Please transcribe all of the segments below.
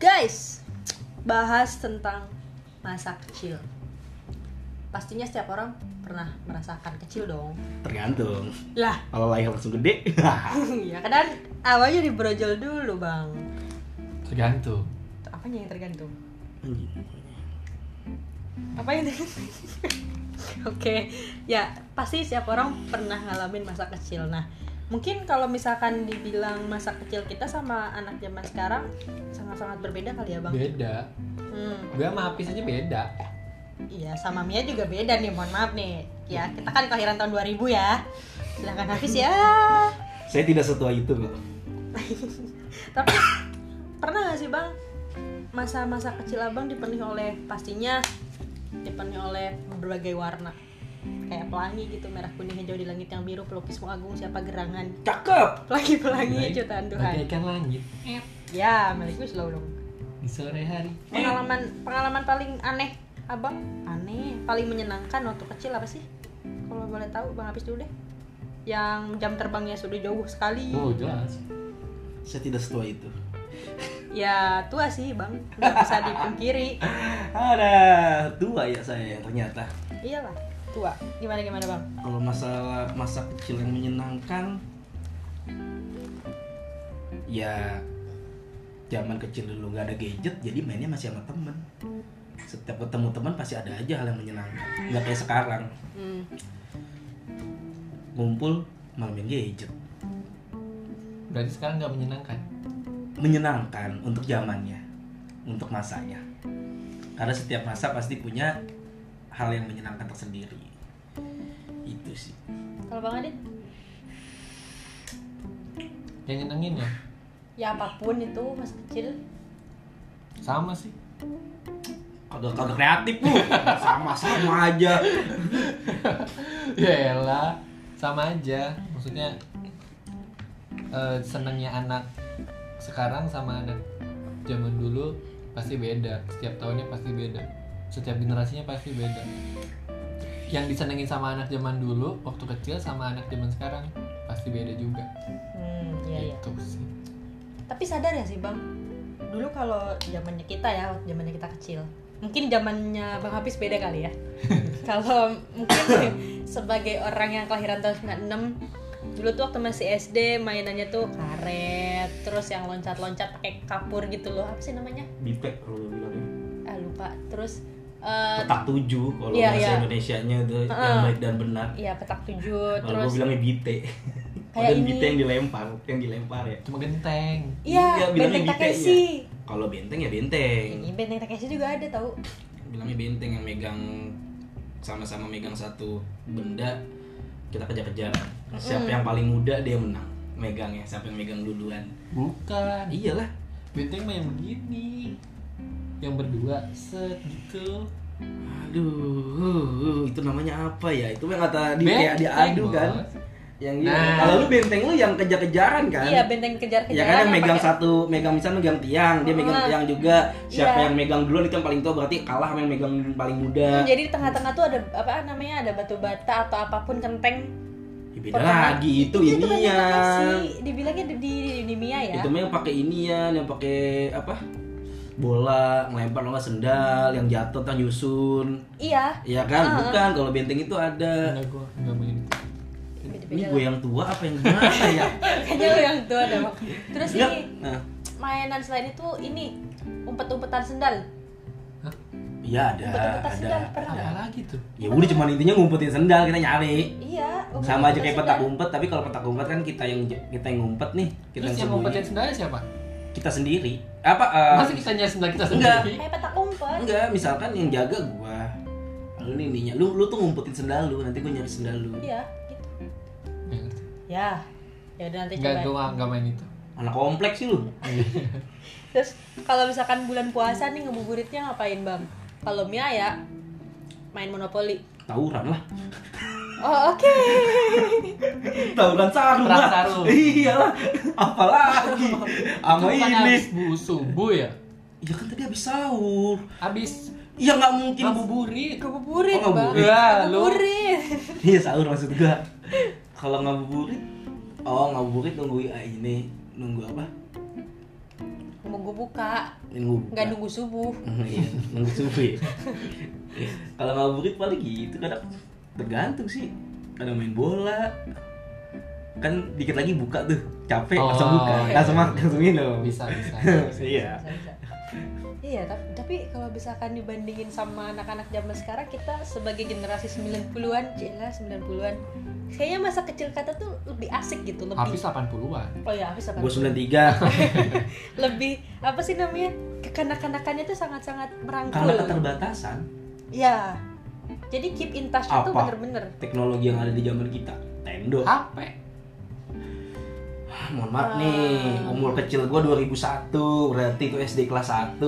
Guys, bahas tentang masa kecil. Pastinya setiap orang pernah merasakan kecil dong. Tergantung. Lah, Kalau lahir langsung gede, ya kan awalnya dibrojol dulu, Bang. Tergantung. Apanya yang tergantung? Apa yang tergantung? Oke, ya pasti setiap orang pernah ngalamin masa kecil. Nah, mungkin kalau misalkan dibilang masa kecil kita sama anak zaman sekarang sangat-sangat berbeda kali ya, Bang? Beda. Hmm. Gue sama Apis aja beda. Iya, sama Mia juga beda nih, mohon maaf nih. Ya, kita kan kelahiran tahun 2000 ya. Silahkan Hafiz ya. Saya tidak setua itu kok. Tapi pernah gak sih bang masa-masa kecil abang dipenuhi oleh pastinya dipenuhi oleh berbagai warna kayak pelangi gitu merah kuning hijau di langit yang biru pelukismu agung siapa gerangan Cakep. pelangi pelangi jutaan Tuhan Bagaikan langit. ya milikku selalu dong Di sore hari. pengalaman pengalaman paling aneh abang aneh paling menyenangkan waktu kecil apa sih kalau boleh tahu bang Hafiz dulu deh yang jam terbangnya sudah jauh sekali Oh jelas. Saya tidak setua itu. ya tua sih bang nggak bisa dipungkiri Ada tua ya saya ternyata. iyalah tua gimana gimana bang Kalau masalah masa kecil yang menyenangkan, ya zaman kecil dulu nggak ada gadget, jadi mainnya masih sama temen. Setiap ketemu teman pasti ada aja hal yang menyenangkan. Nggak kayak sekarang, hmm. ngumpul malah main gadget. Berarti sekarang nggak menyenangkan. Menyenangkan untuk zamannya, untuk masanya. Karena setiap masa pasti punya hal yang menyenangkan tersendiri. Itu sih. kalau bang Adit Yang nyenengin ya ya apa pun itu masa kecil sama sih. Kagak kagak kreatif lu. Sama-sama aja. ya elah sama aja maksudnya eh, senangnya anak sekarang sama anak zaman dulu pasti beda setiap tahunnya pasti beda setiap generasinya pasti beda. Yang disenengin sama anak zaman dulu waktu kecil sama anak zaman sekarang pasti beda juga. Hmm iya iya. Gitu sih. Tapi sadar ya sih bang? Dulu kalau zamannya kita ya waktu zamannya kita kecil mungkin zamannya bang Hafiz beda kali ya. Kalau mungkin sebagai orang yang kelahiran tahun 96 dulu tuh waktu masih SD mainannya tuh karet terus yang loncat-loncat pakai kapur gitu loh. Apa sih namanya? Bipek kalau lu bilangnya. ah lupa. Terus eh, Petak tujuh kalau Iya, bahasa iya. Indonesianya itu yang Heeh. baik dan benar. Iya petak tujuh Kalau gue bilangnya bite. Kayak ini. bite yang dilempar, yang dilempar ya. cuma genteng iya Iya, bilangnya benteng. Takeshi Kalau benteng ya benteng. ini benteng Takeshi juga ada tau Bilangnya benteng yang megang sama-sama megang satu benda kita kejar-kejaran. Siapa yang paling muda dia menang megangnya, siapa yang megang duluan. bukan Iyalah. benteng yang begini yang berdua set gitu Aduh, itu namanya apa ya? Itu yang kata di kayak diadu kan? Yang iya. Nah. Kalau lu benteng lu yang kejar-kejaran kan? iya benteng kejar-kejaran Ya kan yang megang pakai- satu, megang misalnya megang tiang, dia megang Ah. tiang juga. Siapa Iya. yang megang duluan itu yang paling tua berarti kalah sama yang megang paling muda. jadi di tengah-tengah tuh ada apa namanya ada batu bata atau apa pun kenteng Ya, beda Pertama- lagi itu, inian. Takeshi. dibilangnya di, di, di, di Mia ya Itu mah yang pakai inian, yang pakai apa? Bola, ngelempar lo nggak sendal, yang jatuh tang nyusun. iya Iya kan? Ah. Bukan kalau benteng itu ada. enggak gua enggak main itu Ini gue yang tua apa yang gimana ya? kayaknya lo yang tua ada Bang. terus ini Nah, mainan selain itu ini umpet-umpetan sendal iya ada, umpet-umpetan sendal ada. pernah ada lagi tuh Ya udah cuma intinya ngumpetin sendal kita nyari. iya Sama aja kayak petak umpet, tapi kalau petak umpet kan kita yang kita yang ngumpet nih, kita terus yang ngumpetin sendalnya siapa kita sendiri. Apa? eh, masa kita nyari sendal kita enggak. sendiri kayak petak umpet enggak, misalkan yang jaga gua. Lu nih intinya, lu lu tuh ngumpetin sendal lu, nanti gua nyari sendal lu. iya gitu ya ya udah nanti Enggak, coba gua nggak- nggak main itu. Anak kompleks sih lu. Terus kalau misalkan bulan puasa nih ngebuburitnya ngapain bang? Kalau Mia ya main monopoli. Tawuran lah. Oh oke. Tawuran sarung Perang lah. sarung. Iyalah. Apalagi sama bukan ini. habis bu subuh ya? Ya kan tadi habis sahur. Habis Ya nggak mungkin. ngabuburit. Kebuburit Oh, bang. ngabuburit. Ya. Ngabuburit. Iya sahur maksud gua. Kalau ngabuburit, oh ngabuburit nunggu ah, ini nunggu apa? mau gue buka Nunggu nggak nunggu subuh Iya, nunggu subuh ya. Kalau ngabuburit paling gitu kadang tergantung sih. Kadang main bola. Kan dikit lagi buka tuh, capek Oh, langsung buka, iya. langsung makan, langsung minum. bisa bisa Iya. Bisa, bisa. Iya, tapi, tapi kalau misalkan dibandingin sama anak-anak zaman sekarang kita sebagai generasi 90-an, cila 90-an. Kayaknya masa kecil kata tuh lebih asik gitu, lebih habis 80-an Oh ya, habis apa? Gue 93, Lebih apa sih namanya? Kekanak-kanakannya tuh sangat-sangat merangkul. karena keterbatasan Iya. Jadi keep in touch itu bener-bener. teknologi yang ada di zaman kita. Tendo. HP mohon maaf Ah. nih, umur kecil gue 2001, berarti itu SD kelas 1,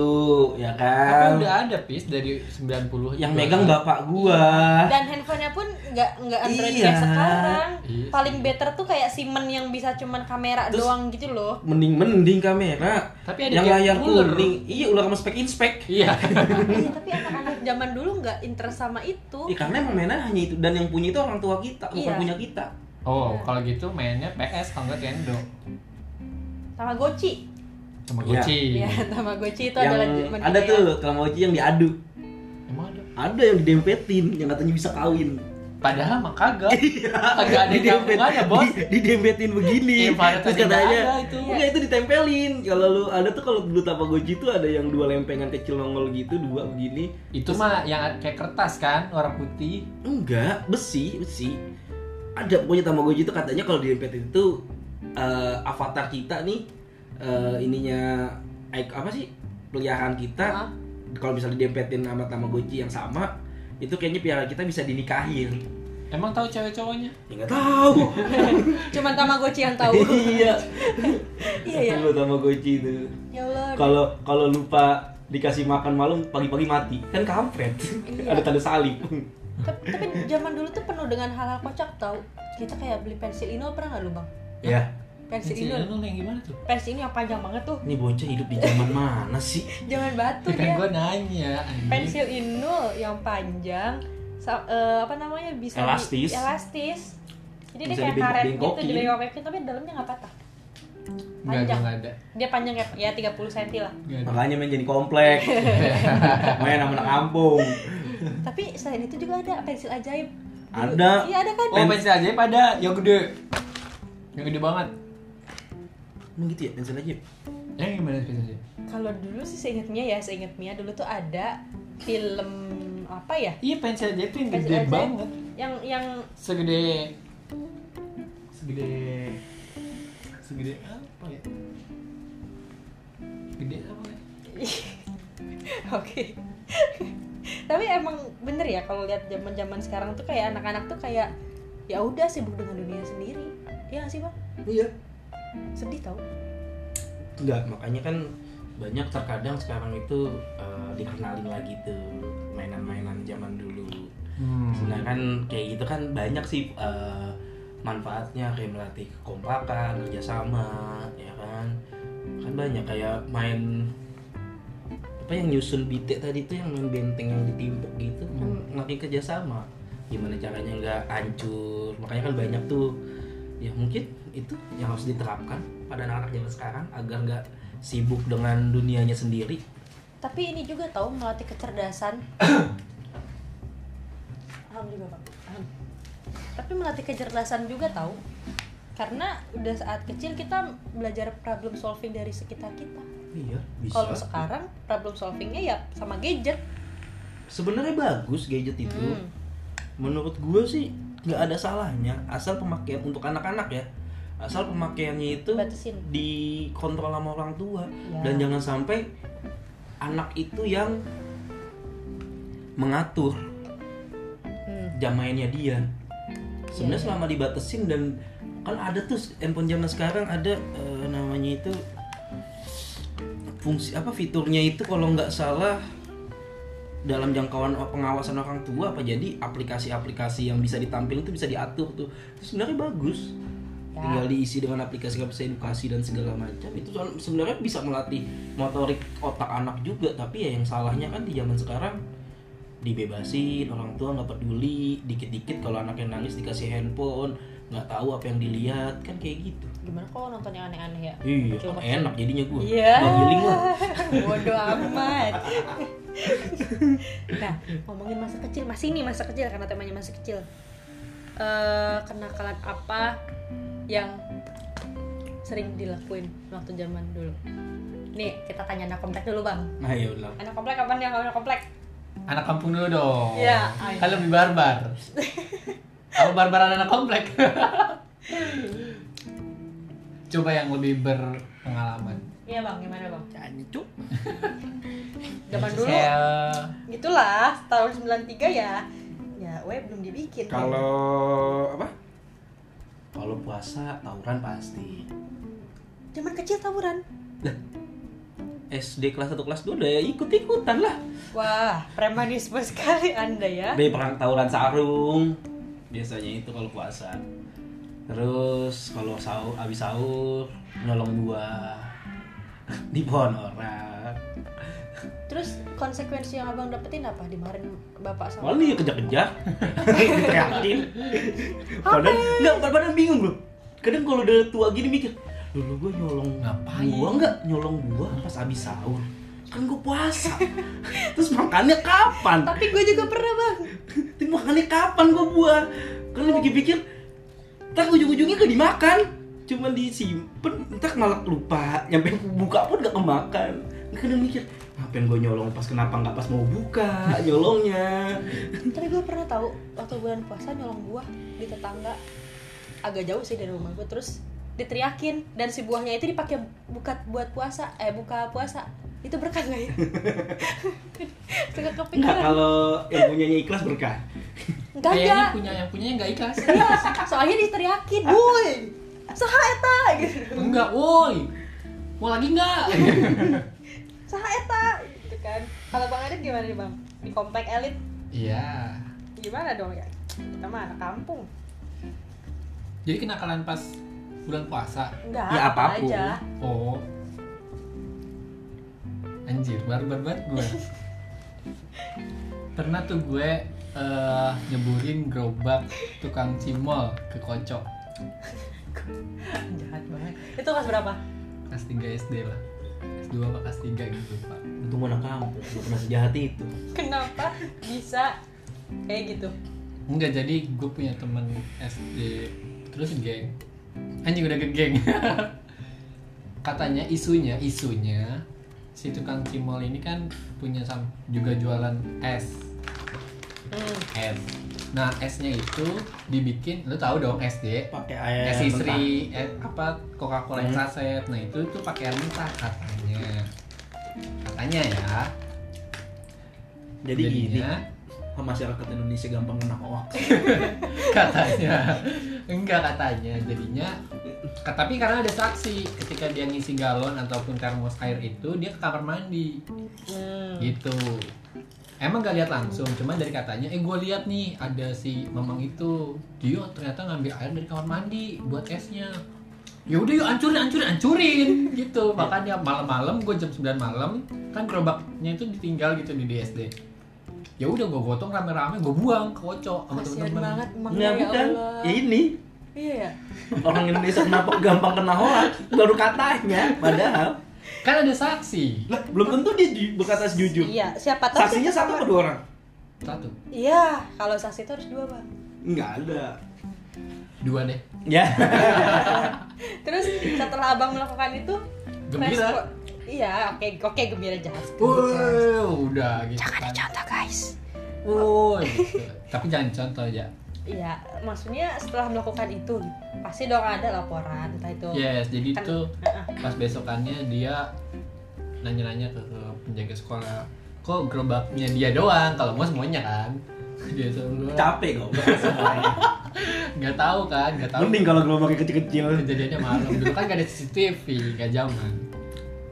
ya tapi kan? udah ada pis dari 90 Yang juga megang ada. bapak gua. Dan handphonenya pun nggak nggak Android Iya. kayak sekarang. Iya. Paling better tuh kayak Simon yang bisa cuman kamera Terus- doang gitu loh. Mending-mending kamera. Tapi ada yang kayak layar ular. kuning. Iya, ular sama spek inspek. iya Iya, tapi anak-anak zaman dulu nggak interest sama itu. Iya, karena emang mainan hanya itu dan yang punya itu orang tua kita, bukan Iya. punya kita. Oh kalau gitu mainnya PS kalau nggak Nintendo Tamagotchi. Tamagotchi Iya, Tamagotchi itu yang adalah ada tuh ya. Tamagotchi yang diadu. emang ada Ada yang didempetin, yang katanya bisa kawin. padahal mah kagak kagak ada nyambungannya bos di- didempetin begini. Iya, pada Terus katanya, ada itu. enggak itu ditempelin. Kalau lu ada tuh kalau dulu Tamagotchi itu ada yang dua lempengan kecil nongol gitu, dua begini. itu mah yang kayak kertas kan warna putih Enggak, besi, besi. Ada pokoknya Tamagotchi itu katanya kalau didempetin itu eh, avatar kita nih eh, ininya ik- apa sih peliharaan kita Hah? kalau bisa didempetin sama Tamagotchi yang sama itu kayaknya peliharaan kita bisa dinikahin. emang tahu cewek cowoknya Ya nggak tahu. Cuman Tamagotchi yang tahu. iya. iya ya. Lu Tamagotchi itu. Ya Allah. Kalau kalau lupa dikasih makan malam pagi-pagi mati kan kampret. Iya. Ada tanda salib. Tapi, tapi zaman dulu tuh penuh dengan hal-hal kocak tau. Kita kayak beli pensil Inul pernah nggak lu bang? ya. Pensil Pensil Inul. Inul yang gimana tuh Pensil ini yang panjang banget tuh. Ini bocah hidup di zaman mana sih? Zaman batu Ya kan dia. gue nanya. Pensil Inul yang panjang. sa- eh, apa namanya bisa di- Elastis. elastis. Jadi dia Bisa kayak karet gitu, dibengkokin tapi dalamnya nggak patah. Enggak, Panjang. nggak ada. Dia panjang kayak ya 30 cm lah. Makanya main jadi komplek. main sama anak kampung. Tapi selain itu juga ada pensil ajaib. Ada. Iya ada kan? Oh, pensil aja pada yang gede. Yang gede banget. Emang gitu ya pensil aja. Yang gimana pensil aja? Kalau dulu sih seinget Mia ya, seinget Mia dulu tuh ada film apa ya? Iya, pensil aja itu yang Pensil gede ajaib. banget. Yang yang Segede segede segede apa ya? Gede apa ya? Oke. Tapi emang bener ya kalau lihat zaman-zaman sekarang tuh kayak anak-anak tuh kayak ya udah sibuk dengan dunia sendiri. Iya gak sih, Bang? Iya. Sedih tau. Enggak, makanya kan banyak terkadang sekarang itu eh, dikenalin lagi tuh mainan-mainan zaman dulu. Hmm. Sedangkan kayak gitu kan banyak sih eh, manfaatnya kayak melatih kekompakan, kerjasama, ya kan. Kan banyak kayak main apa yang nyusun bite tadi tuh yang main benteng yang ditimpuk gitu kan ngelatih kerjasama gimana caranya nggak hancur makanya kan banyak tuh ya mungkin itu yang harus diterapkan pada anak-anak zaman sekarang agar nggak sibuk dengan dunianya sendiri Tapi ini juga tahu melatih kecerdasan. Alhamdulillah. Alham. Tapi melatih kecerdasan juga tahu. Karena udah saat kecil kita belajar problem solving dari sekitar kita. Iya bisa Kalau sekarang problem solvingnya ya sama gadget. sebenarnya bagus gadget itu Hmm. menurut gue sih nggak ada salahnya asal pemakaian untuk anak-anak ya asal pemakaiannya itu Batasin. dikontrol sama orang tua Ya. dan jangan sampai anak itu yang mengatur Hmm. jam mainnya dia sebenarnya Iya, iya. selama dibatasin dan kan ada tuh handphone zaman sekarang ada eh, namanya itu fungsi apa fiturnya itu kalau nggak salah dalam jangkauan pengawasan orang tua apa jadi aplikasi-aplikasi yang bisa ditampil itu bisa diatur tuh. Itu sebenarnya bagus. Ya. tinggal diisi dengan aplikasi aplikasi edukasi dan segala macam. Itu sebenarnya bisa melatih motorik otak anak juga tapi ya yang salahnya kan di zaman sekarang dibebasin orang tua nggak peduli dikit-dikit kalau anaknya nangis dikasih handphone nggak tahu apa yang dilihat kan kayak gitu Gimana kok nonton yang aneh-aneh ya? iya Cuma- enak jadinya gue Iya. Gua healing lah Bodoh amat. nah, ngomongin masa kecil, masih nih masa kecil karena temanya masa kecil. Eh, kenakalan apa yang sering dilakuin waktu zaman dulu? Nih, kita tanya anak komplek dulu, Bang. nah ya udah Anak komplek kapan yang anak komplek? Anak kampung dulu dong. Iya. Kan lebih barbar. Apa barbaran anak komplek? Coba yang lebih berpengalaman. Iya, Bang. Gimana, Bang? Jancuk. Zaman dulu Saya gitulah, tahun 93 ya. Ya, we belum dibikin. kalau apa kalau puasa tawuran pasti Zaman kecil tawuran. SD kelas 1 kelas 2 udah ya ikut-ikutan lah Wah, premanisme sekali Anda ya. Dari perang tawuran sarung biasanya itu kalau puasa. Terus kalau sahur habis sahur nyolong buah di pohon orang. Terus konsekuensi yang abang dapetin apa? Dimarahin bapak sama Malah dia kejar-kejar, diteriakin. Padahal nggak, padahal bingung bro. Kadang kalau udah tua gini mikir, dulu gue nyolong Ngapain? buah nggak? Nyolong buah pas habis sahur. Kan gue puasa. Terus makannya kapan? Tapi gue juga pernah bang. Tapi makannya kapan gue buah? Karena pikir-pikir, tak ujung-ujungnya gak dimakan. Cuma disimpen, entar malah lupa. Nyampe buka pun gak kemakan. Kadang mikir, ngapain gue nyolong pas kenapa nggak pas mau buka nyolongnya? Tapi gue pernah tahu waktu bulan puasa nyolong buah di tetangga agak jauh sih dari rumah gue. Terus diteriakin dan si buahnya itu dipakai buka buat puasa, eh buka puasa. Itu berkah nggak ya? Suka kepikiran. kalau yang punyanya ikhlas berkah. Enggak kayaknya enggak. punya yang punya nggak ikhlas. Iya, soalnya diteriakin, "Woi, saha eta?" gitu. Enggak, woi. Mau lagi enggak? Saha eta gitu kan. Kalau Bang Adit gimana nih, Bang? Di komplek elit Iya. gimana dong ya? Kita mah anak kampung. Jadi kenakalan pas bulan puasa. Enggak, Ya, apa apa pun. aja. Oh. Anjir, barbar banget gue. Pernah tuh gue eh, nyeburin gerobak tukang cimol ke kocok Jahat banget. Itu kelas berapa? kelas 3 SD lah. Kelas 2 apa kelas 3 gitu, Pak. Itu mana kamu? Pernah sejahat itu. Kenapa bisa kayak gitu? Enggak, jadi gue punya teman SD terus geng. Anjing udah geng. Katanya isunya, isunya si tukang cimol ini kan punya sam juga jualan es. Hmm. es. Nah, esnya itu dibikin, lu tahu dong SD, Pakai air es istri, es, apa Coca-Cola yang Hmm. saset. Nah, itu tuh pakai air mentah katanya. Katanya ya. Jadi gini, Jadinya, masyarakat Indonesia gampang kena hoax. katanya enggak katanya jadinya tapi karena ada saksi ketika dia ngisi galon ataupun termos air itu dia ke kamar mandi. Hmm. gitu. Emang gak lihat langsung cuman dari katanya eh gue lihat nih ada si mamang itu. Dia ternyata ngambil air dari kamar mandi buat esnya. Ya udah yuk hancurin hancurin hancurin. Gitu. Makanya malam-malam gue jam 9 malam kan gerobaknya itu ditinggal gitu di DSD ya udah gue gotong rame-rame gue buang ke kocok sama Kasian temen-temen. banget emang ya bukan, Allah. ya ini Iya ya. orang Indonesia kenapa gampang kena hoax? Baru katanya, padahal kan ada saksi lah, belum tentu dia ju- berkata sejujur. Iya, siapa tahu Saksinya siapa satu atau dua orang? satu Iya, kalau saksi itu harus dua, Bang. Enggak ada. dua deh Ya. Terus setelah Abang melakukan itu Gembira. respon- Iya, oke, oke gembira jangan. Wuh, udah gitu Jangan kan. dicontoh, guys. Wuh, gitu. Tapi jangan contoh ya. Iya, maksudnya setelah melakukan itu pasti dong ada laporan entah itu. Yes, jadi Kan- tuh Heeh. pas besokannya dia nanya-nanya ke, ke penjaga sekolah. Kok gerobaknya dia doang? Kalau mau semuanya kan. Dia suruh Capek kok. semuanya. nggak tahu kan, nggak tahu. Mending kalau gerobaknya kecil-kecil. kejadiannya malam dulu kan gak ada CCTV gak zaman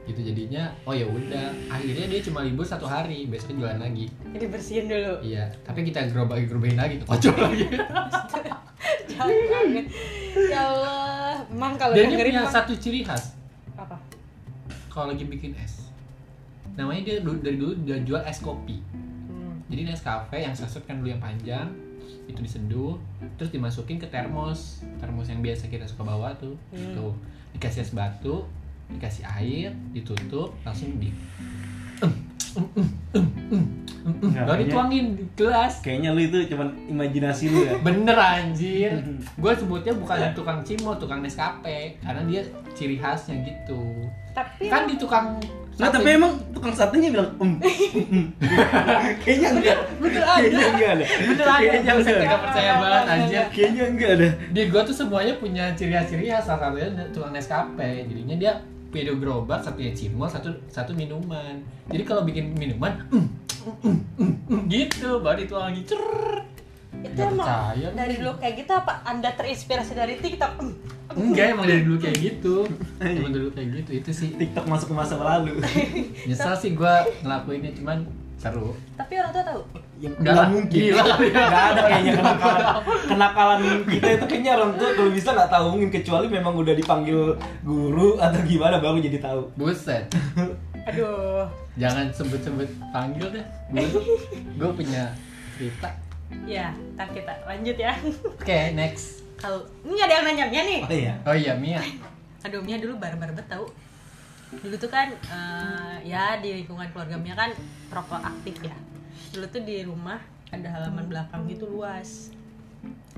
gitu jadinya oh ya udah akhirnya dia cuma libur satu hari besoknya jualan lagi Jadi bersihin dulu. iya tapi kita gerobak gerobakin lagi tuh kocok lagi Jangan banget. Ya Allah, emang kalau dia punya emang- satu ciri khas apa? kalau lagi bikin es namanya dia dari dulu udah jual es kopi Hmm. jadi Nescafe yang saset kan dulu yang panjang itu diseduh terus dimasukin ke termos termos yang biasa kita suka bawa tuh Hmm. tuh dikasih es batu dikasih air ditutup langsung di Nggak, baru dituangin di gelas Kayaknya lu itu cuman imajinasi lu ya. bener anjir gue sebutnya bukan tukang cimol tukang Nescafe karena dia ciri khasnya gitu tapi kan di tukang Nah, tapi emang tukang satenya bilang um. Kayaknya enggak. bener ada Kayaknya enggak ada. bener ada Kayaknya enggak. nggak percaya banget anjir Kayaknya enggak ada. di gua tuh semuanya punya ciri khas ciri khas salah satunya tukang Nescafe jadinya dia beda gerobak satunya cimol satu satu minuman. Jadi kalau bikin minuman mm, mm, mm, mm, mm, gitu. Baru itu lagi cer itu emang percaya. dari dulu kayak gitu apa? Anda terinspirasi dari TikTok? Hmm. enggak emang dari dulu kayak gitu. Emang dulu kayak gitu itu sih. TikTok masuk ke masa lalu. nyesel sih gua ngelakuinnya cuman seru. Tapi orang tua tahu Yang Nggak mungkin. gila. Enggak ada kayaknya kenakalan. Kenakalan kita itu kayaknya orang tua kalau bisa nggak tahu mungkin kecuali memang udah dipanggil guru atau gimana baru jadi tahu. buset. Aduh. Jangan sebut-sebut panggil deh. Gue punya cerita. Ya ntar kita lanjut ya. Oke next. Kalau ini ada yang nanya Mia nih. Oh iya. oh iya Mia. Aduh Mia dulu barbar bet tau. Dulu tuh kan eh, ya di lingkungan keluarga Mia kan perokok aktif ya dulu tuh di rumah ada halaman belakang gitu luas.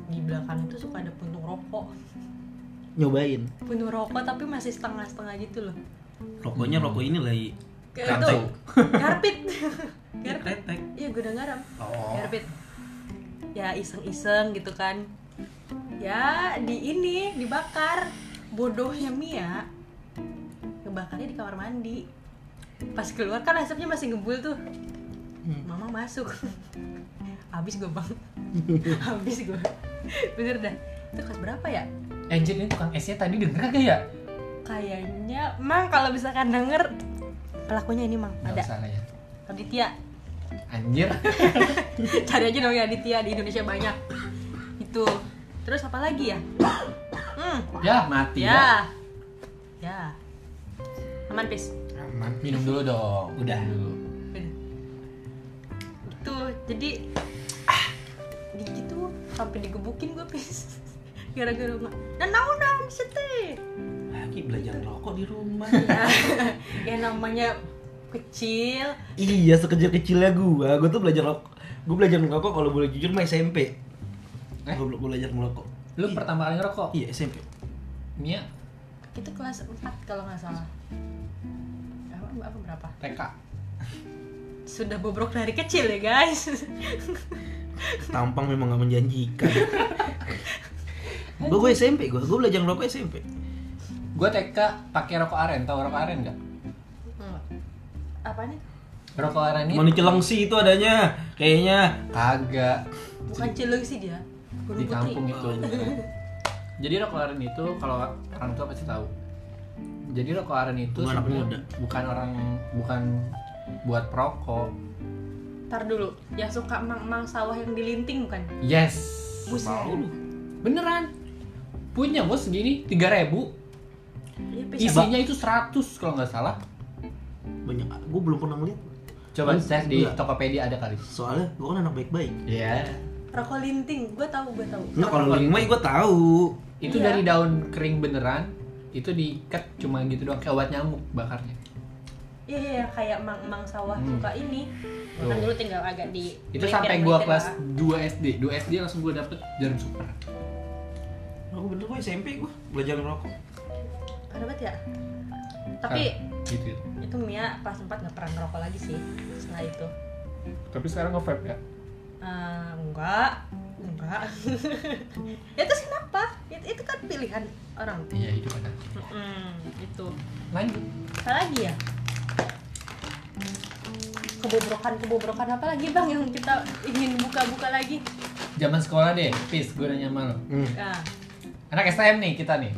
Di belakang itu suka ada puntung rokok. Nyobain. puntung rokok tapi masih setengah-setengah gitu loh. Rokoknya rokok ini lagi. Kayak Rantai. itu garpit garpit Kretek. iya gudang garam. Oh. garpit ya iseng-iseng gitu kan. Ya di ini dibakar. Bodohnya Mia ngebakarnya di kamar mandi. Pas keluar kan asapnya masih ngebul tuh mama masuk. Habis gue bang habis gue bener dah. Itu kelas berapa ya? Anjir ini tukang esnya tadi denger kagak ya? kayaknya mang kalau misalkan denger pelakunya ini mang. Ada. usah ya. Aditya. Anjir. Cari aja namanya Aditya di Indonesia banyak. Itu. Terus apa lagi ya? Hmm. Ya mati ya, ya. Ya. Aman pis? Aman. Minum dulu dong. Udah. Dulu. Jadi ah gitu sampai digebukin gue pis gara-gara nggak dan naon sete Lagi belajar rokok di rumah. ya, ya namanya kecil iya, sekecil-kecilnya gua. Gua tuh belajar rokok. Gua belajar merokok kalau boleh jujur mah SMP. Eh? Gua belajar merokok. Lu Iya. pertama kali ngerokok? Iya, SMP. Mia itu kelas 4 kalau nggak salah apa, apa berapa TK sudah bobrok dari kecil ya guys Tampang memang gak menjanjikan. gua, gua SMP, gua, gua belajar merokok SMP. Gue TK pakai rokok aren, tau rokok aren nggak? Hmm. apa nih Rokok aren ini Cuma di Cilengsi itu adanya, kayaknya. kagak bukan cileng sih dia Gunung di Putri. kampung itu. Jadi rokok aren itu kalau orang tua pasti tahu. Jadi rokok aren itu Bukan anak sebenarnya muda. bukan orang bukan buat perokok. Ntar dulu, yang suka mang-mang sawah yang dilinting bukan? Yes. Buset. Tahu lu. Beneran. Punya bos segini 3000 Iya. Isinya itu 100 kalau nggak salah. Banyak, gua belum pernah ngeliat. Coba Hmm, cek di enggak. Tokopedia ada kali. Soalnya gua kan anak baik-baik. Iya. Rokok linting, gue tahu, gue tahu. Enggak, kalau lima gua tahu. Itu Iya. dari daun kering beneran. Itu diikat cuma gitu doang kayak obat nyamuk bakarnya. Iya, iya, iya, kayak mang-mang sawah Hmm. suka ini. Kan dulu tinggal agak di Itu sampai gua melipir kelas lah. 2 SD. 2 SD langsung gua dapet jarum super. Aku bener gua SMP gua belajar merokok. Parah banget ya. Tapi gitu. itu Mia pas sempat nggak pernah ngerokok lagi sih setelah itu. Tapi sekarang nge-vape ya? Eh, enggak, enggak. ya terus kenapa? Itu, itu kan pilihan orang. Iya, itu ada. Hmm, itu. Lanjut. Apa lagi ya? Kebobrokan kebobrokan apa lagi bang yang kita ingin buka-buka lagi? Zaman sekolah deh, Pis, gue nanya sama lo. Hmm. Nah, Anak STM nih kita nih.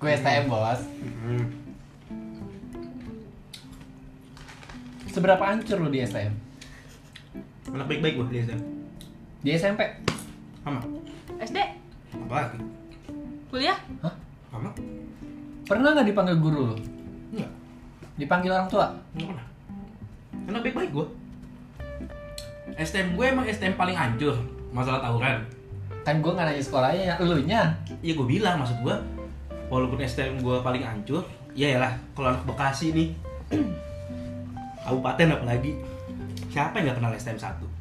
Gue STM bos. Hmm. Seberapa hancur lo di STM? Anak baik-baik gua biasa. Di SMP? Sama. SD, Apa lagi? kuliah, Hah? Sama? Pernah nggak dipanggil guru lo? Enggak. Dipanggil orang tua? Enggak pernah. Anak baik-baik gua. STM gue emang STM paling hancur. masalah tawuran Kan gue nggak nanya sekolahnya, ya elunya. Iya gue bilang maksud gue walaupun STM gue paling hancur, ya lah kalau anak Bekasi nih kabupaten apalagi siapa yang nggak kenal STM 1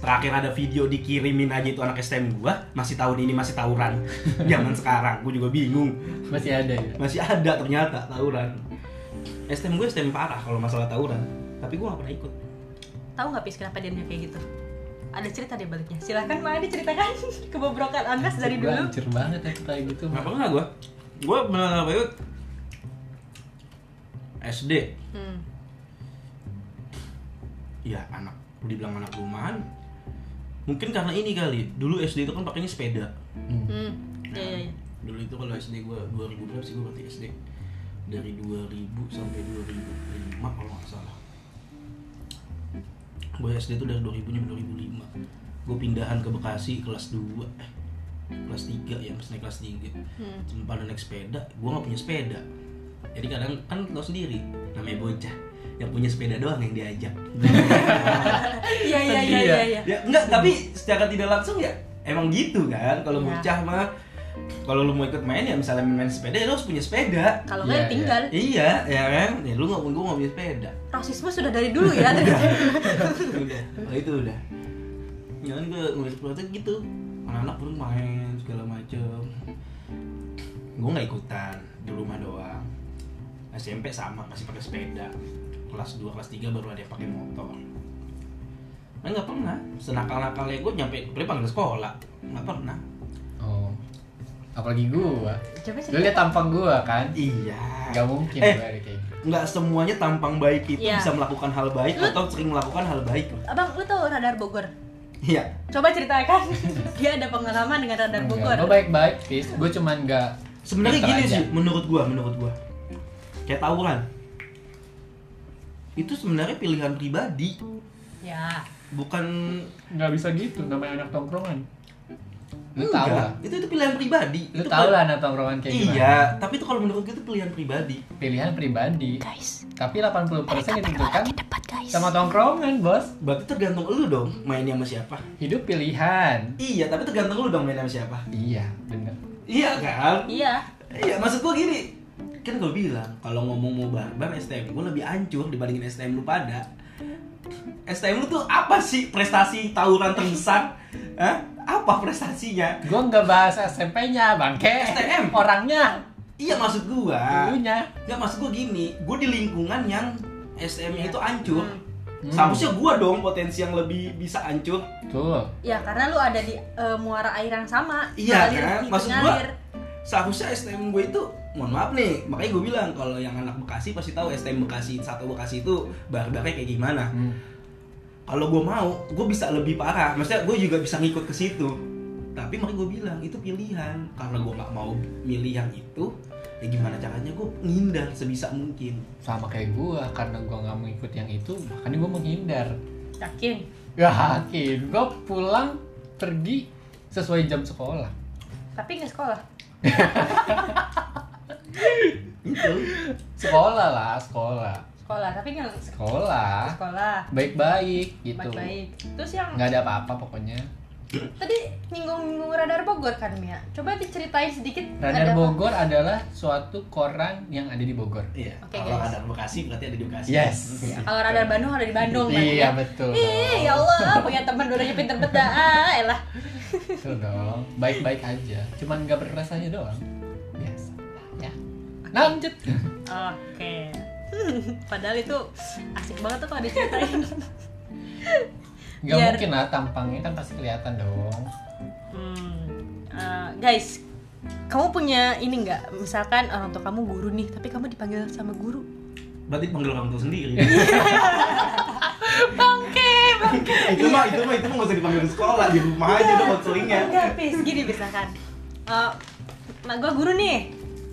terakhir ada video dikirimin aja itu anak STM gua masih tahun ini masih tawuran zaman sekarang gue juga bingung Masih ada ya. masih ada ternyata tawuran STM gue STM parah kalau masalah tawuran tapi gue gak pernah ikut Tahu nggak pis kenapa dia kayak gitu? Ada cerita di baliknya. Silahkan Pak diceritakan kebobrokan Anas dari dulu. hancur banget ya kayak gitu. Gak pernah gue gue benar benar ikut SD Hmm. ya anak dibilang anak rumahan mungkin karena ini kali dulu SD itu kan pakainya sepeda Hmm. Hmm. Iya iya. iya. dulu itu kalau SD gue 2000 berapa sih gue berarti SD dari 2000 sampai 2005 kalau nggak salah gue SD itu dari 2000 sampai 2005 gue pindahan ke Bekasi kelas 2 eh kelas 3 ya pas naik kelas 3 Hmm. pada naik sepeda gue nggak punya sepeda jadi kadang kan lo sendiri namanya bocah yang punya sepeda doang yang diajak Iya iya iya ya? iya. iya. ya enggak tapi secara tidak langsung ya emang gitu kan kalau Iya. bocah mah kalau lu mau ikut main ya misalnya main, -main sepeda ya lu harus punya sepeda. Kalau Iya, nggak iya. tinggal. iya ya kan? Ya lu nggak gue nggak punya sepeda. Rasisme sudah dari dulu ya. udah. Oh, itu udah. Ya kan gue ngeliat sepeda gitu. Anak-anak baru main segala macem. Gue nggak ikutan di rumah doang. SMP sama masih pakai sepeda. Kelas 2 kelas 3 baru ada yang pakai motor. Nah, nggak pernah. Senakal-nakalnya gue nyampe gue panggil sekolah. Nggak pernah. Apalagi gua. Coba Lu lihat tampang gua kan? iya Gak mungkin Eh. kayak gitu. nggak semuanya tampang baik itu Iya. bisa melakukan hal baik Lu- atau sering melakukan hal baik. Abang, lu tahu radar Bogor? iya Coba ceritakan. Dia ada pengalaman dengan radar Bogor. Gue baik-baik, Fis. Gue cuman gak sebenarnya gini aja. sih menurut gua menurut gua kayak tawuran itu sebenarnya pilihan pribadi Ya. bukan Gak bisa gitu, namanya anak tongkrongan Lu tau Enggak, lah. Itu itu pilihan pribadi. Lu itu tau pil- lah anak tongkrongan kayak gimana. iya tapi itu kalau menurut gua itu pilihan pribadi. Pilihan pribadi. Guys, Tapi 80% ditentukan depan guys. sama tongkrongan, bos. Berarti tergantung lu dong mainnya sama siapa. Hidup pilihan. Iya tapi tergantung lu dong mainnya sama siapa. Iya, bener. Iya kan? Iya. iya maksud gua gini. Kan gue bilang kalau ngomong mau barbar STM gue lebih hancur dibandingin STM lu pada. STM lu tuh apa sih prestasi tawuran terbesar? Hah? Apa prestasinya Gue nggak bahas SMP-nya, bangke STM. Orangnya, iya maksud gua dulunya nggak maksud gua gini gue di lingkungan yang STM-nya itu hancur Hmm. seharusnya gua dong potensi yang lebih bisa hancur Tuh Ya karena lu ada di eh, muara air yang sama. Iya, Ngalir, kan? Maksud gua- ngalir. seharusnya STM gue itu mohon maaf nih makanya gue bilang kalau yang anak Bekasi pasti tahu STM Bekasi satu Bekasi itu barbarnya kayak gimana hmm. Kalau gue mau gue bisa lebih parah. Maksudnya gue juga bisa ngikut ke situ. Tapi makanya gue bilang itu pilihan. Karena gue nggak mau milih yang itu ya gimana caranya gue menghindar sebisa mungkin. Sama kayak gue, karena gue nggak mau ikut yang itu Makanya gue menghindar. Yakin. Yakin, gue pulang pergi sesuai jam sekolah. Tapi nggak sekolah. itu Sekolah lah, sekolah Sekolah, tapi nggak Sekolah sekolah. Baik-baik gitu Baik-baik. Terus yang nggak ada apa-apa pokoknya tadi nyinggung-nyinggung radar Bogor kan Mia? Coba diceritain sedikit. Radar ada apa? Bogor adalah suatu koran yang ada di Bogor iya Oke, kalau guys. ada Bekasi berarti ada di Bekasi Yes. Ya, kalau radar Bandung ada di Bandung kan Iya ya? betul Ih, ya Allah, punya teman dulunya pinter beda. Ah, elah. Betul dong Baik-baik aja Cuman nggak berrasanya doang Biasa ya Lanjut Oke. Padahal itu asik banget tuh kalau diceritain. Nggak Biar- mungkin lah tampangnya kan pasti kelihatan dong Hmm, eh, guys, kamu punya ini nggak? Misalkan orang tua kamu guru nih, tapi kamu dipanggil sama guru. berarti panggil orang tua sendiri Bangke, bangke. itu mah itu mah itu mah nggak usah dipanggil di sekolah di rumah aja udah konselingnya Enggak, Pis. Gini misalkan. Eh, mak gue guru nih,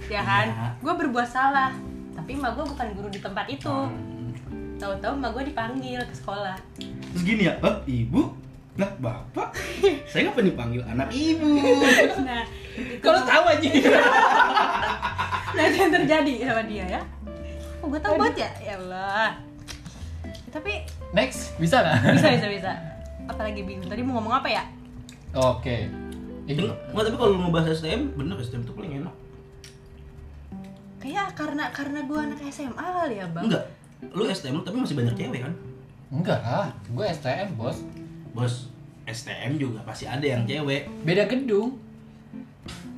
ya kan? Iya. Gue berbuat salah, tapi mak gue bukan guru di tempat itu. Hmm. Tahu-tahu mak gue dipanggil ke sekolah. terus gini ya oh ibu lah bapak saya nggak pernah dipanggil anak ibu Nah, itu Kalau tahu aja nah itu yang terjadi sama dia ya. Oh, gue tahu banget ya. Ya Allah. Tapi Next Bisa nggak? bisa bisa bisa. apalagi bingung tadi mau ngomong apa ya Oke. Ini Nggak, tapi kalau lu ngebahas STM, bener STM tuh paling enak. Kayak karena karena gue anak SMA kali ya bang Enggak. Lu STM lu tapi masih banyak cewek kan? enggak ah, gue STM bos. Bos, STM juga pasti ada yang cewek. Beda gedung.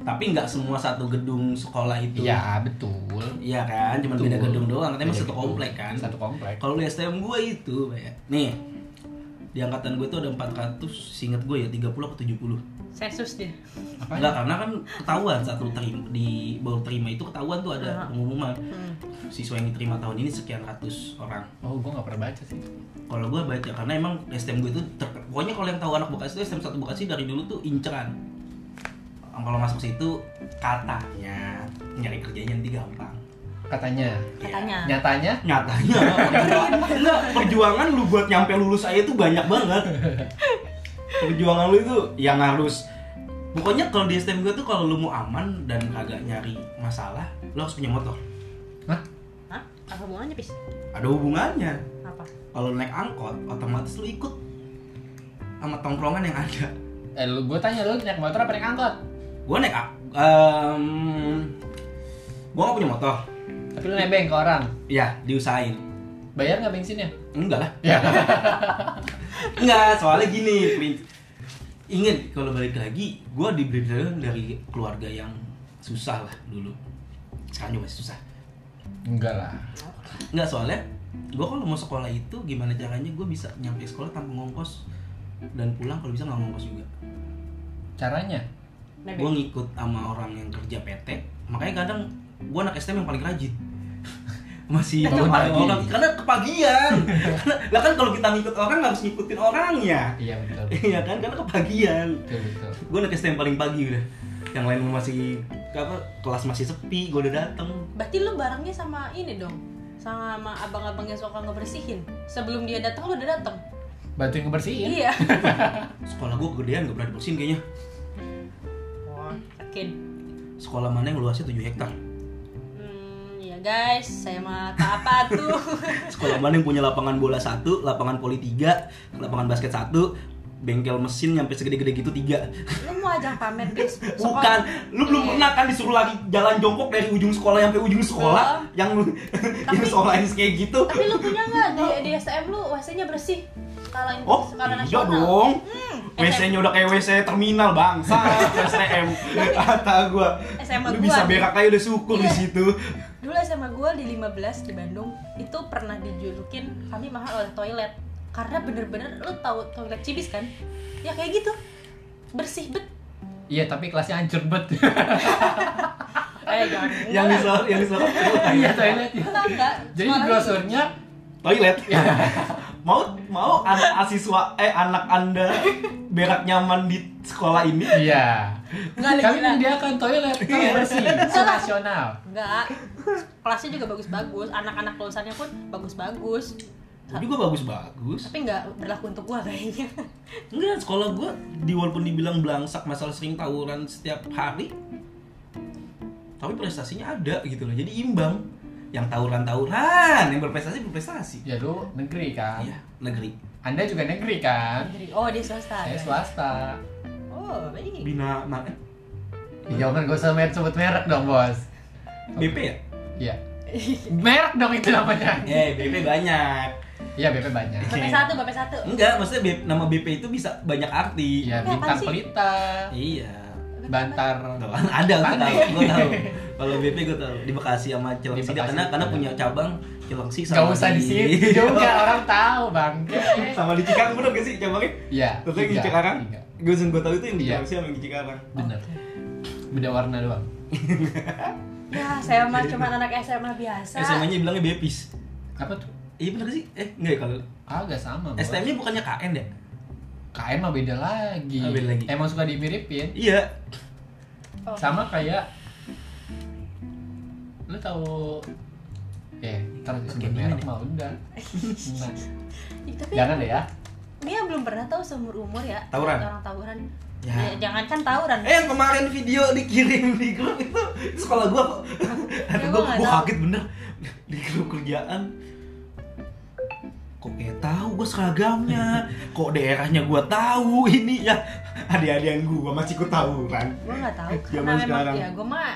Tapi nggak semua satu gedung sekolah itu. Iya betul. Iya kan, cuma beda gedung doang, katanya satu komplek kan. Satu komplek. Kalau di STM gue itu, ya. Nih, di angkatan gue tuh ada 400, singkat gue ya 30 atau 70 sensus dia Apa? Enggak, karena kan ketahuan saat lu terima, di baru terima itu ketahuan tuh ada pengumuman. Hmm. Siswa yang diterima tahun ini sekian ratus orang. Oh, gue gak pernah baca sih. Kalau gue baca, karena emang STM gue itu ter- Pokoknya kalau yang tahu anak Bekasi itu STM 1 Bekasi dari dulu tuh inceran. Kalau masuk situ katanya nyari kerjanya nanti gampang Katanya. katanya Nyatanya? nyatanya enggak perjuangan lu buat nyampe lulus aja tuh banyak banget perjuangan lu itu yang harus pokoknya kalau di STM gue tuh kalau lu mau aman dan kagak nyari masalah lu harus punya motor Hah? Hah? apa hubungannya pis ada hubungannya apa kalau naik angkot otomatis lu ikut sama tongkrongan yang ada Eh, lu, gue tanya lu naik motor apa naik angkot? gue naik em, gue gak punya motor Tapi lu nebeng ke orang. ya diusahain Bayar nggak bensinnya? enggak lah Ya. Enggak, soalnya gini. Ingat kalau balik lagi, gue diberi dari keluarga yang susah lah dulu. Sekarang juga masih susah. Enggak lah. Enggak soalnya, gue kalau mau sekolah itu gimana caranya gue bisa nyampe sekolah tanpa ngongkos dan pulang kalau bisa nggak ngongkos juga. Caranya? Gue ngikut sama orang yang kerja PT, makanya kadang gue anak STM yang paling rajin. Masih Bangun paling pagi. orang karena kepagian. karena lah kan kalau kita ngikut orang harus ngikutin orangnya. Iya betul. Iya kan karena kepagian. betul betul. gue anak STM paling pagi udah yang lain masih apa kelas masih sepi gue udah dateng berarti lu barangnya sama ini dong sama abang-abang yang suka ngebersihin sebelum dia datang lu udah datang Bantuin ngebersihin. iya sekolah gue kegedean gak pernah dibersihin kayaknya oh yakin sekolah mana yang luasnya 7 hektar guys saya mah apa tuh sekolah mana yang punya lapangan bola satu lapangan voli tiga lapangan basket satu bengkel mesin nyampe segede-gede gitu tiga lu mau ajang pamer guys bukan lu belum Iya. pernah kan disuruh lagi jalan jongkok dari ujung sekolah sampai ujung sekolah yang lu yang sekolah kayak gitu tapi lu punya nggak di, di STM lu WC-nya bersih skala ini Oh, skala iya nasional dong. Hmm, WC-nya udah kayak WC terminal bangsa STM. Kata gua. SMA Lu gua bisa berak aja udah syukur di Iya. situ. Dulu SMA gue di 15 di Bandung itu pernah dijulukin kami mahal oleh toilet karena bener-bener lu tahu toilet cibis kan ya kayak gitu bersih bet Iya tapi kelasnya hancur bet. eh jangan Yang di enggak. yang di Iya toilet. ya. Jadi brosurnya toilet. mau mau anak asiswa eh anak Anda berak nyaman di sekolah ini? iya. Enggak, Kami gila. menyediakan toilet yang bersih, nasional. enggak kelasnya juga bagus-bagus anak-anak lulusannya pun bagus-bagus Gua juga bagus-bagus. tapi nggak berlaku untuk gua kayaknya Enggak, sekolah gua di walaupun dibilang belangsak masalah sering tawuran setiap hari tapi prestasinya ada gitu loh. Jadi imbang. Yang tawuran-tawuran, yang berprestasi berprestasi. Ya lu negeri kan? Iya, negeri. Anda juga negeri kan? Jadi, oh dia swasta Saya ya? swasta. Oh baik Bina mana? Iya kan gak usah mer- sebut merek dong bos. BP ya? Iya. Merek dong itu namanya. Eh, BP banyak. Iya BP banyak. BP satu BP satu Enggak, maksudnya BP, nama BP itu bisa banyak arti. Iya bintang pelita, Iya. Bantar. Tuh, ada gue tahu, gue tahu. Kalau BP gue tahu di Bekasi sama Cilengsi karena karena punya cabang Cilengsi Gak usah di situ juga orang tahu bang. sama di Cikarang bener gak sih cabangnya? Iya. Terus yang di tiga, Cikarang? tiga. Gue gue tahu itu yang di Iya. Cilengsi sama yang di Cikarang. Bener. Beda warna doang. ya saya mah cuma anak SMA biasa SMA-nya bilangnya Bepis. Apa tuh? Iya bener gak sih? Eh, enggak ya kalau Agak sama. STM-nya bukannya KN ya? KN mah beda lagi. Ah, beda lagi. Emang suka dimiripin. Iya. Oh. Sama kayak lu tahu eh ntar sebut merek mah udah nah, Ih, tapi jangan deh ya Mia belum pernah tahu seumur umur ya Tawuran? orang tawuran Ya. ya. jangan kan tawuran Eh yang kemarin video dikirim di grup itu, sekolah gua kok. Ya, gua gua kaget bener di grup kerjaan. Kok kayak tahu gue seragamnya? Kok daerahnya gue tahu ini ya? Adik-adik yang gue masih gue tahu kan? Gue nggak tahu Zaman karena memang sekarang. ya gue mah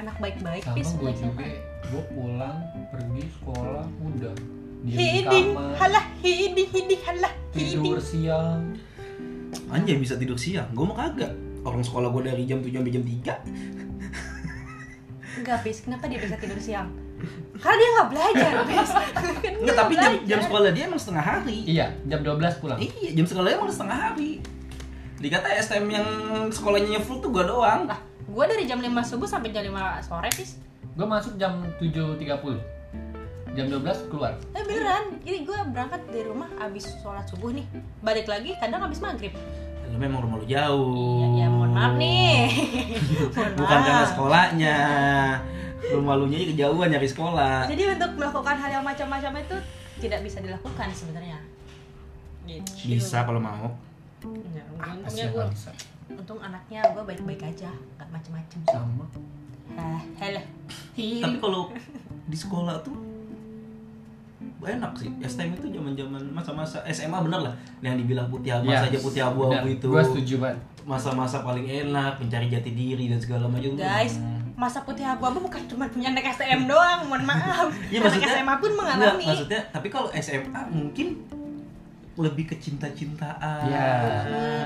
anak baik-baik sama gue juga. Gue pulang pergi sekolah udah. Diem di hiding kamar. halah hiding hiding halah hiding tidur siang. Anjay bisa tidur siang? Gue mah kagak. Orang sekolah gue dari jam 7 sampai jam 3 enggak pis kenapa dia bisa tidur siang karena dia nggak belajar pis dia Enggak, tapi jam, jam sekolah dia emang setengah hari. Iya jam 12 pulang. Iya, jam sekolah emang setengah hari. Dikata STM yang sekolahnya full tuh gua doang. lah gue dari jam 5 subuh sampai jam 5 sore pis gue masuk jam 7.30 jam 12 keluar. Eh beneran, jadi gue berangkat dari rumah abis sholat subuh nih. Balik lagi kadang abis maghrib. Lu memang rumah lu jauh. Ya, ya mohon maaf nih. Mohon Bukan karena sekolahnya. Rumah lu nya kejauhan nyari sekolah. Jadi untuk melakukan hal yang macam-macam itu tidak bisa dilakukan sebenarnya. Gitu. Bisa kalau mau. Ya, untungnya gue nggak Untung anaknya gue baik-baik aja Gak macem-macem. Sama. Hah, Halah Tapi kalau di sekolah tuh enak sih. STM itu zaman zaman masa-masa SMA bener lah. Yang dibilang putih abu Iya, saja putih abu-abu itu gue setuju banget. masa-masa paling enak mencari jati diri dan segala macam Guys, Hmm. Masa putih abu-abu bukan cuma punya anak STM doang, mohon maaf. Iya, anak maksudnya- SMA pun Enggak, mengalami. maksudnya tapi kalau SMA mungkin lebih ke cinta-cintaan. ya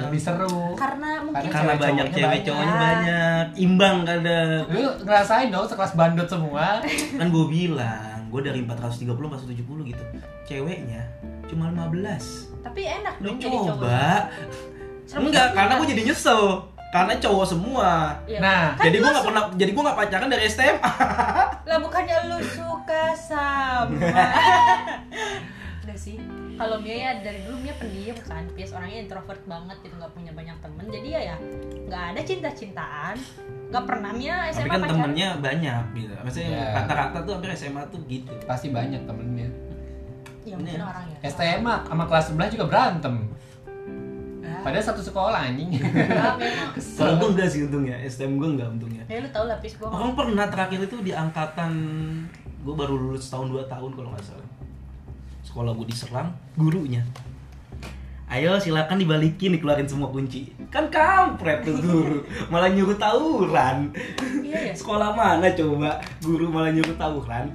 lebih seru Karena mungkin Karena Cewek banyak cewek banyak. cowoknya banyak, imbang kadang. lu ngerasain dong sekelas bandot semua Kan gue bilang, gue dari 430 470 gitu. Ceweknya cuma 15. tapi enak Lu dong jadi cowok. coba. Serem Enggak, karena gue jadi nyesel. Karena cowok semua. Iya. Nah, Kan jadi gue nggak pernah, jadi gue nggak pacaran dari SMA. lah bukannya lu suka sama. Udah sih. Kalau Mia ya dari dulu Mia pendiam kan, bias orangnya introvert banget gitu nggak punya banyak temen. Jadi ya ya nggak ada cinta-cintaan. Nggak pernah Mia Tapi SMA kan pacaran. temennya banyak gitu. Maksudnya Ya. rata-rata tuh hampir SMA tuh gitu. pasti banyak temennya Ya mungkin Ini. orang ya. STM mah sama kelas sebelah juga berantem padahal satu sekolah anjing enggak, memang. Kalau gue enggak sih untungnya, STM gue enggak untungnya. Ya lu tau lah pis gue Orang pernah terakhir itu di angkatan gue baru lulus tahun 2 tahun kalau nggak salah. Sekolah gue diserang gurunya. Ayo silakan dibalikin dikeluarin semua kunci. Kan kampret tuh guru, malah nyuruh tawuran. Iya ya. Sekolah mana coba guru malah nyuruh tawuran?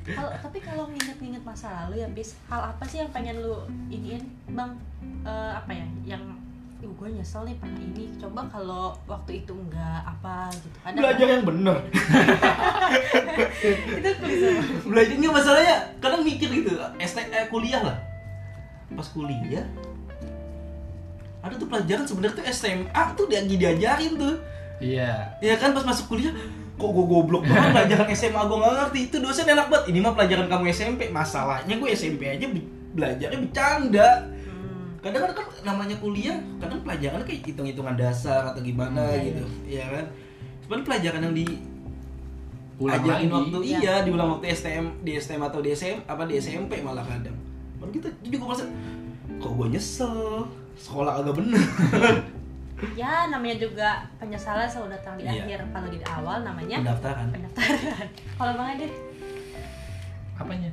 Kalau tapi kalau nginget-nginget masa lalu ya bis, hal apa sih yang pengen lu iniin bang? Eh, apa ya? Yang Ih, gue nyesel nih pernah ini. Coba kalau waktu itu enggak apa gitu. Ada Belajar yang bener. itu klise. Belajarnya masalahnya kadang mikir gitu, ST eh, kuliah lah. Pas kuliah ada tuh pelajaran sebenarnya tuh SMA tuh dia diajarin tuh. iya Ya kan pas masuk kuliah kok gue goblok banget pelajaran SMA gue nggak ngerti itu dosen enak banget ini mah pelajaran kamu SMP masalahnya gue SMP aja be- belajarnya bercanda Hmm. kadang kan namanya kuliah kadang pelajaran kayak hitung hitungan dasar atau gimana Hmm, iya, gitu ya kan cuman pelajaran yang di ulang ajarin lagi waktu Iya. iya diulang waktu STM di STM atau di SM apa di SMP malah kadang Baru gitu jadi gue merasa kok gue nyesel sekolah agak bener Ya namanya juga penyesalan selalu datang di Iya. akhir. Kalau di awal namanya pendaftaran pendaftaran. Kalau bang Ade, apanya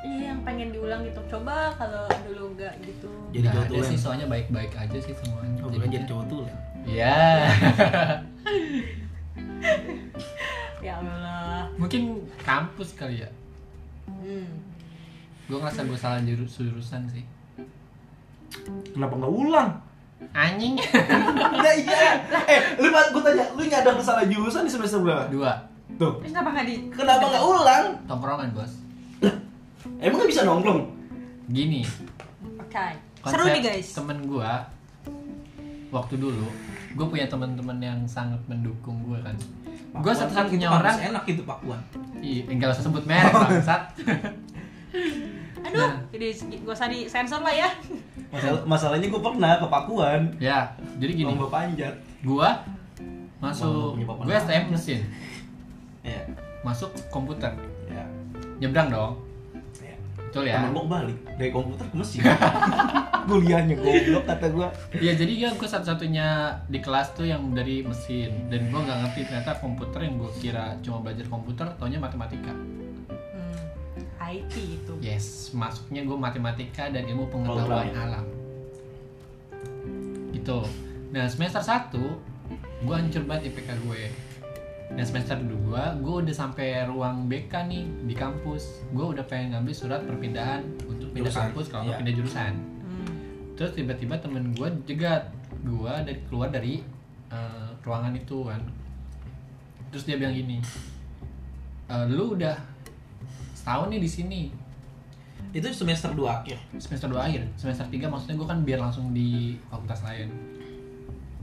iya yang pengen diulang gitu. Coba kalau dulu enggak gitu. jadi cowok ada sih soalnya baik-baik aja sih semuanya oh bukan jadi cowok tulen Iya Ya Allah. mungkin kampus kali ya Hmm. gue ngerasa gue salah jurus jurusan sih kenapa nggak ulang anjing Nah iya. Eh, lu gue tanya, lu nyadar salah jurusan di semester berapa? dua Tuh. Terus kenapa nggak di? Kenapa nggak ulang? tongkrongan bos Emang nggak bisa nongkrong? gini Oke. konsep Seru nih guys. temen gue waktu dulu gue punya teman-teman yang sangat mendukung gue kan gue satu-satunya orang enak gitu Pak Puan. Ih, enggak usah sebut merek bangsat Aduh, Nah. jadi gak usah di sensor lah ya. Masalah, masalahnya gue pernah ke Pakuan. ya jadi gini Lomba panjat. gue masuk gue. STM mesin Ya. masuk komputer Ya. nyebrang dong. Betul ya Temen gue balik dari komputer ke mesin. Kuliahnya goblok kata gue. Iya jadi ya gue satu-satunya di kelas tuh yang dari mesin dan gue nggak ngerti ternyata komputer yang gue kira cuma belajar komputer taunya matematika Hmm. IT itu Yes, masuknya gue matematika dan ilmu pengetahuan Program, ya? alam. Gitu. Nah semester 1 gue hancur banget IPK gue. Dan semester 2 gue udah sampai ruang BK nih di kampus. Gue udah pengen ngambil surat perpindahan untuk pindah Jurusan, kampus kalau iya. pindah jurusan. Hmm. Terus tiba-tiba temen gue jegat gue dari keluar dari eh, ruangan itu kan. Terus dia bilang gini, "E, lu udah setahun nih di sini, Itu semester 2 akhir. semester 2 akhir semester 3 maksudnya gue kan biar langsung di fakultas lain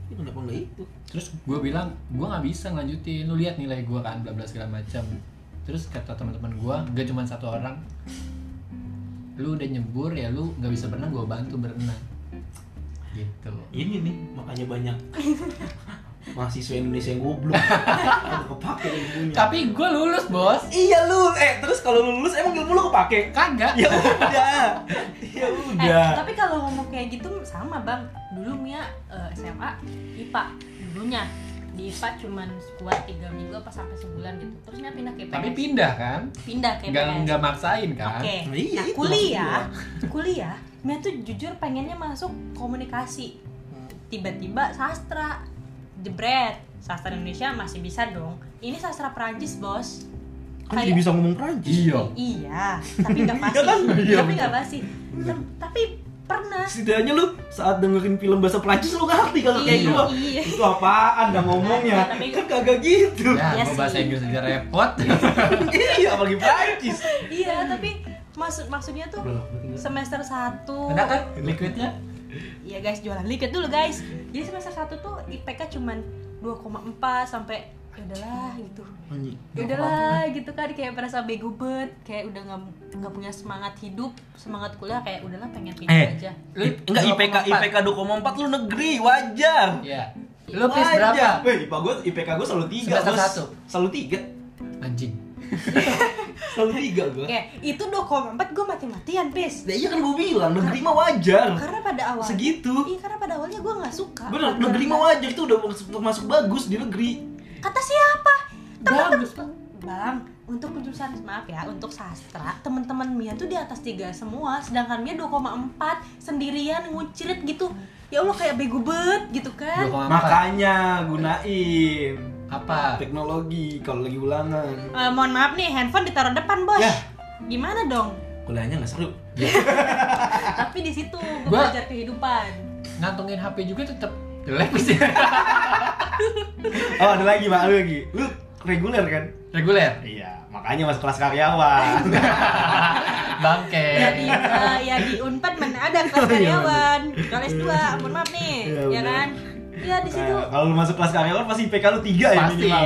Ini kenapa enggak itu? terus gue bilang gue nggak bisa ngelanjutin. Lu lihat nilai gue kan bla bla segala macam. Terus kata teman-teman gue gak cuma satu orang. Lu udah nyebur ya lu nggak bisa berenang gue bantu berenang. Gitu. Ini nih makanya banyak mahasiswa Indonesia yang goblok. tapi gue lulus bos. Iya lu, eh terus kalau lu lulus emang ilmu lu kepake? kagak. Ya udah, ya Eh, udah. tapi kalau ngomong kayak gitu sama bang. Dulu Mia eh, SMA IPA dulunya di IPA cuman kuat tiga minggu apa sampai sebulan gitu. Terus Mia pindah ke IPS tapi pindah kan? Pindah ke nggak IPS nggak maksain Oke, kan Nah, iya, nah itu kuliah, kuliah, Mia tuh jujur pengennya masuk komunikasi. Tiba-tiba sastra, jebret, sastra Indonesia masih bisa dong. Ini sastra Perancis bos. Kan jadi bisa ngomong Prancis. iya Iya, tapi nggak pasti. Iya kan? Iya, tapi nggak pasti. Tapi pernah. Setidaknya lu saat dengerin film bahasa Prancis lu ngerti kalau kayak Iya, gua. iya. Itu apaan dah ngomongnya? Tapi- Kan kagak gitu. ya Iya gue bahasa. Inggris aja repot iya, apalagi Prancis. Iya, tapi maksud maksudnya tuh semester 1 ada kan liquidnya Iya guys, jualan liquid dulu guys. Jadi semester 1 tuh IPK cuman 2,4 sampai ya udahlah gitu. Anjing. Ya udahlah gitu kan kayak merasa bego banget, kayak udah nggak nggak punya semangat hidup, semangat kuliah kayak udahlah pengen pindah Eh. aja. I- Enggak IPK IPK 2,4 lu negeri, wajar. ya lu pis berapa. Weh, IPA gua IPK gua selalu 3, Semester Bos. satu. Selalu 3. anjing Selalu 3 gua. Kayak itu 2,4 gue mati-matian, Pis. Nah, iya kan gua bilang negeri mah wajar. Karena pada awal Segitu. Iya, karena pada awalnya gue nggak suka. Bener, negeri mah wajar itu udah termasuk bagus di negeri. Kata siapa? bagus Bang, untuk jurusan maaf ya, untuk sastra, teman-teman Mia tuh di atas tiga semua, sedangkan Mia 2,4 sendirian ngucirit gitu. Ya Allah kayak bego banget gitu kan. 2,4 Makanya gunain apa teknologi kalau lagi ulangan. Eh, mohon maaf nih, handphone ditaruh depan, Bos. Ya. Gimana dong? Kuliahnya nggak seru. Tapi di situ gue belajar kehidupan. ngantongin HP juga tetap jelek ya Oh, ada lagi, Pak, ada lagi. Lu reguler kan? reguler Iya, makanya masuk kelas karyawan. bangke Ya di, eh, ya di Unpad mana ada kelas karyawan, kelas 2, mohon maaf nih, Iya, ya bener. kan? Iya di situ. Nah, kalau lu masuk kelas karyawan pasti IPK lu 3 ya pasti minimal.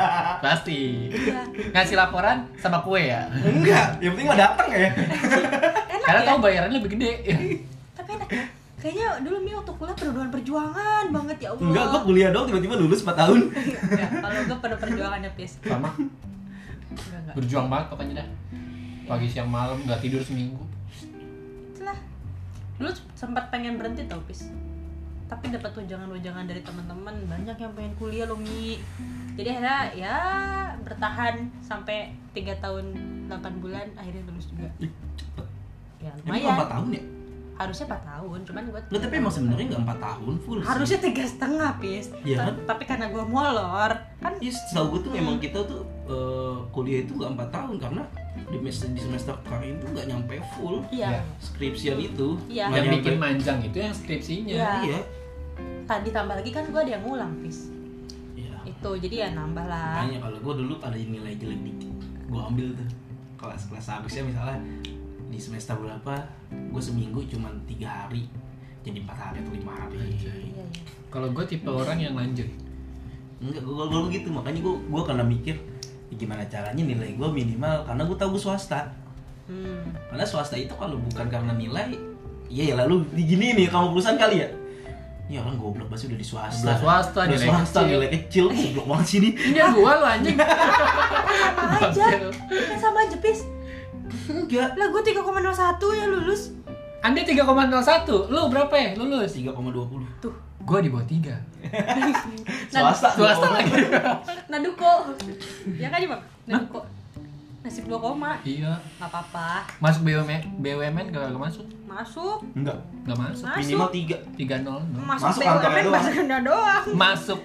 pasti Iya. ngasih laporan sama kue ya Enggak, yang penting mah datang ya. Enak karena ya. tahu bayarannya lebih gede Tapi enak ya. Kayaknya dulu Mi waktu kuliah perjuangan perjuangan banget ya Allah. Enggak, gua kuliah dong tiba-tiba lulus 4 tahun. Enggak, kalau gue pada perjuangannya pis. sama Enggak enggak. berjuang banget pokoknya dah pagi siang malam nggak tidur seminggu Itulah. Dulu sempat pengen berhenti tau pis. Tapi dapat wejangan-wejangan dari teman-teman banyak yang pengen kuliah loh Mi. Jadi akhirnya ya bertahan sampai 3 tahun 8 bulan akhirnya lulus juga. Ih, cepet. Ya Emang lumayan. 4 tahun ya? Harusnya 4 tahun, cuman gue Lu tapi emang sebenarnya enggak 4 tahun full sih. harusnya tiga setengah pis. Kan? Tapi karena gue molor kan Iya, setahu gue tuh memang kita tuh eh, kuliah itu nggak empat tahun karena di semester di semester kemarin itu nggak nyampe full iya. Iya. skripsian itu. Iya. Yang nyampe- bikin manjang itu yang skripsinya Iya. Iya. Tadi tambah lagi kan gue ada yang ngulang pis. Iya. Itu jadi ya nambah lah. Makanya kalau gue dulu ada nilai jelek dikit, gue ambil tuh kelas-kelas habisnya misalnya di semester berapa, gue seminggu cuma tiga hari, jadi empat hari atau lima hari. Iya iya. kalau gue tipe orang yang lanjut Enggak, gue gitu, makanya gue gue karena mikir "Ya gimana caranya nilai gue minimal karena gue tahu gue swasta. Hmm. Karena swasta itu kalau bukan karena nilai, iya ya lalu digini nih kamu perusahaan kali ya. Ini orang goblok pasti udah di swasta. Udah swasta, Udah nilai swasta, kecil. nilai kecil, goblok banget sih ini. ini yang gua lu anjing Sama aja. Kan sama aja pis. Enggak. Lah gue 3,01 ya lulus. anda 3,01 lu berapa ya lulus 3,20. Tuh. gua di bawah 3 Swasta. swasta lagi Naduko. Ya kan Bang? Naduko. Nasib 2 koma Iya. nggak apa-apa Masuk BUMN, BUMN gak, gak masuk? masuk Enggak. Gak masuk. Masuk. Minimal tiga. 3 0 masuk, Masuk BUMN doang. masuknya doang Masuk.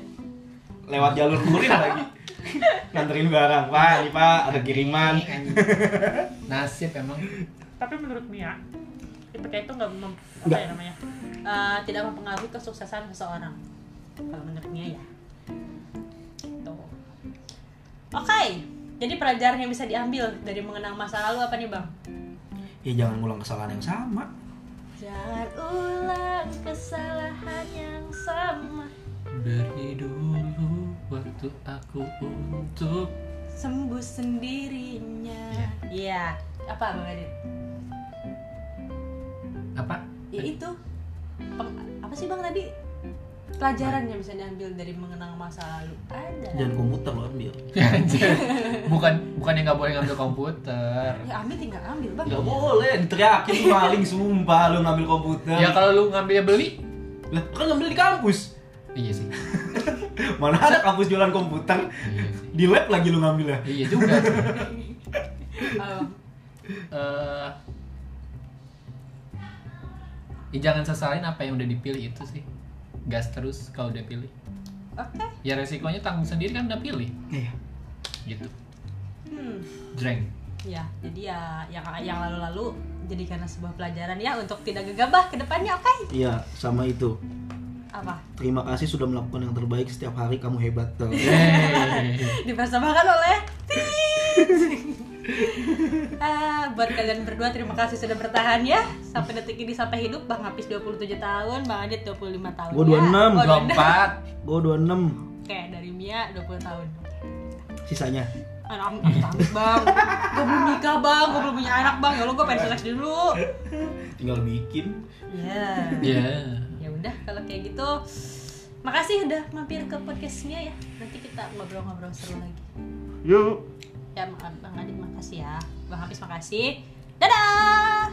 Lewat jalur kurir lagi. Nganterin barang. Pak, ini Pak, ada kiriman. Nasib emang. tapi menurut Mia IPK itu nggak mem- apa ya namanya Eh, tidak mempengaruhi kesuksesan seseorang kalau menurut Mia ya. Gitu. Oke jadi pelajaran yang bisa diambil dari mengenang masa lalu apa nih bang? Ya jangan ngulang kesalahan yang sama. jangan ulang kesalahan yang sama. Dari dulu waktu aku untuk sembuh sendirinya. Iya. Apa bang Adit? Apa? ya itu. Peng- apa sih bang tadi pelajaran yang bisa diambil dari mengenang masa lalu ada Jangan komputer lo ambil. Bukan bukan yang nggak boleh ngambil komputer. ya ambil tinggal ambil bang Gak boleh, diteriakin lu maling sumpah lu ngambil komputer. Ya kalau lu ngambilnya beli, Lah, kan ngambil di kampus. iya sih. Mana ada kampus jualan komputer? Iya sih. Di lab lagi lu ngambilnya. Iya juga. Oh, Eh, ya jangan sesalin apa yang udah dipilih itu sih. Gas terus kalau udah pilih. oke Ya resikonya tanggung sendiri kan udah pilih. Iya. Gitu. hmm Jreng. ya jadi ya yang yang lalu-lalu jadikanlah sebuah pelajaran ya untuk tidak gegabah ke depannya oke Iya, sama itu. apa Terima kasih sudah melakukan yang terbaik setiap hari kamu hebat tuh. Yeay. dipersembahkan oleh ah, buat kalian berdua terima kasih sudah bertahan ya sampai detik ini sampai hidup Bang Hafiz 27 tahun Bang Adit 25 tahun Gua ya. 26. Oh, 24. Gua 26 Oke, dari Mia 20 tahun. sisanya. Anak bang, gue belum nikah bang, gue belum punya anak bang, ya lo gue pengen seks dulu. Tinggal bikin. Ya, Ya. ya udah kalau kayak gitu, makasih udah mampir ke podcast Mia ya. Nanti kita ngobrol-ngobrol seru lagi. Yuk. Bang Bang Adit makasih ya, Bang Hafiz makasih. Dadah.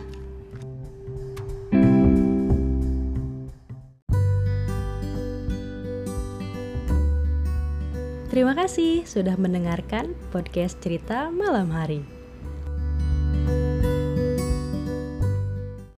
Terima kasih sudah mendengarkan podcast cerita malam hari.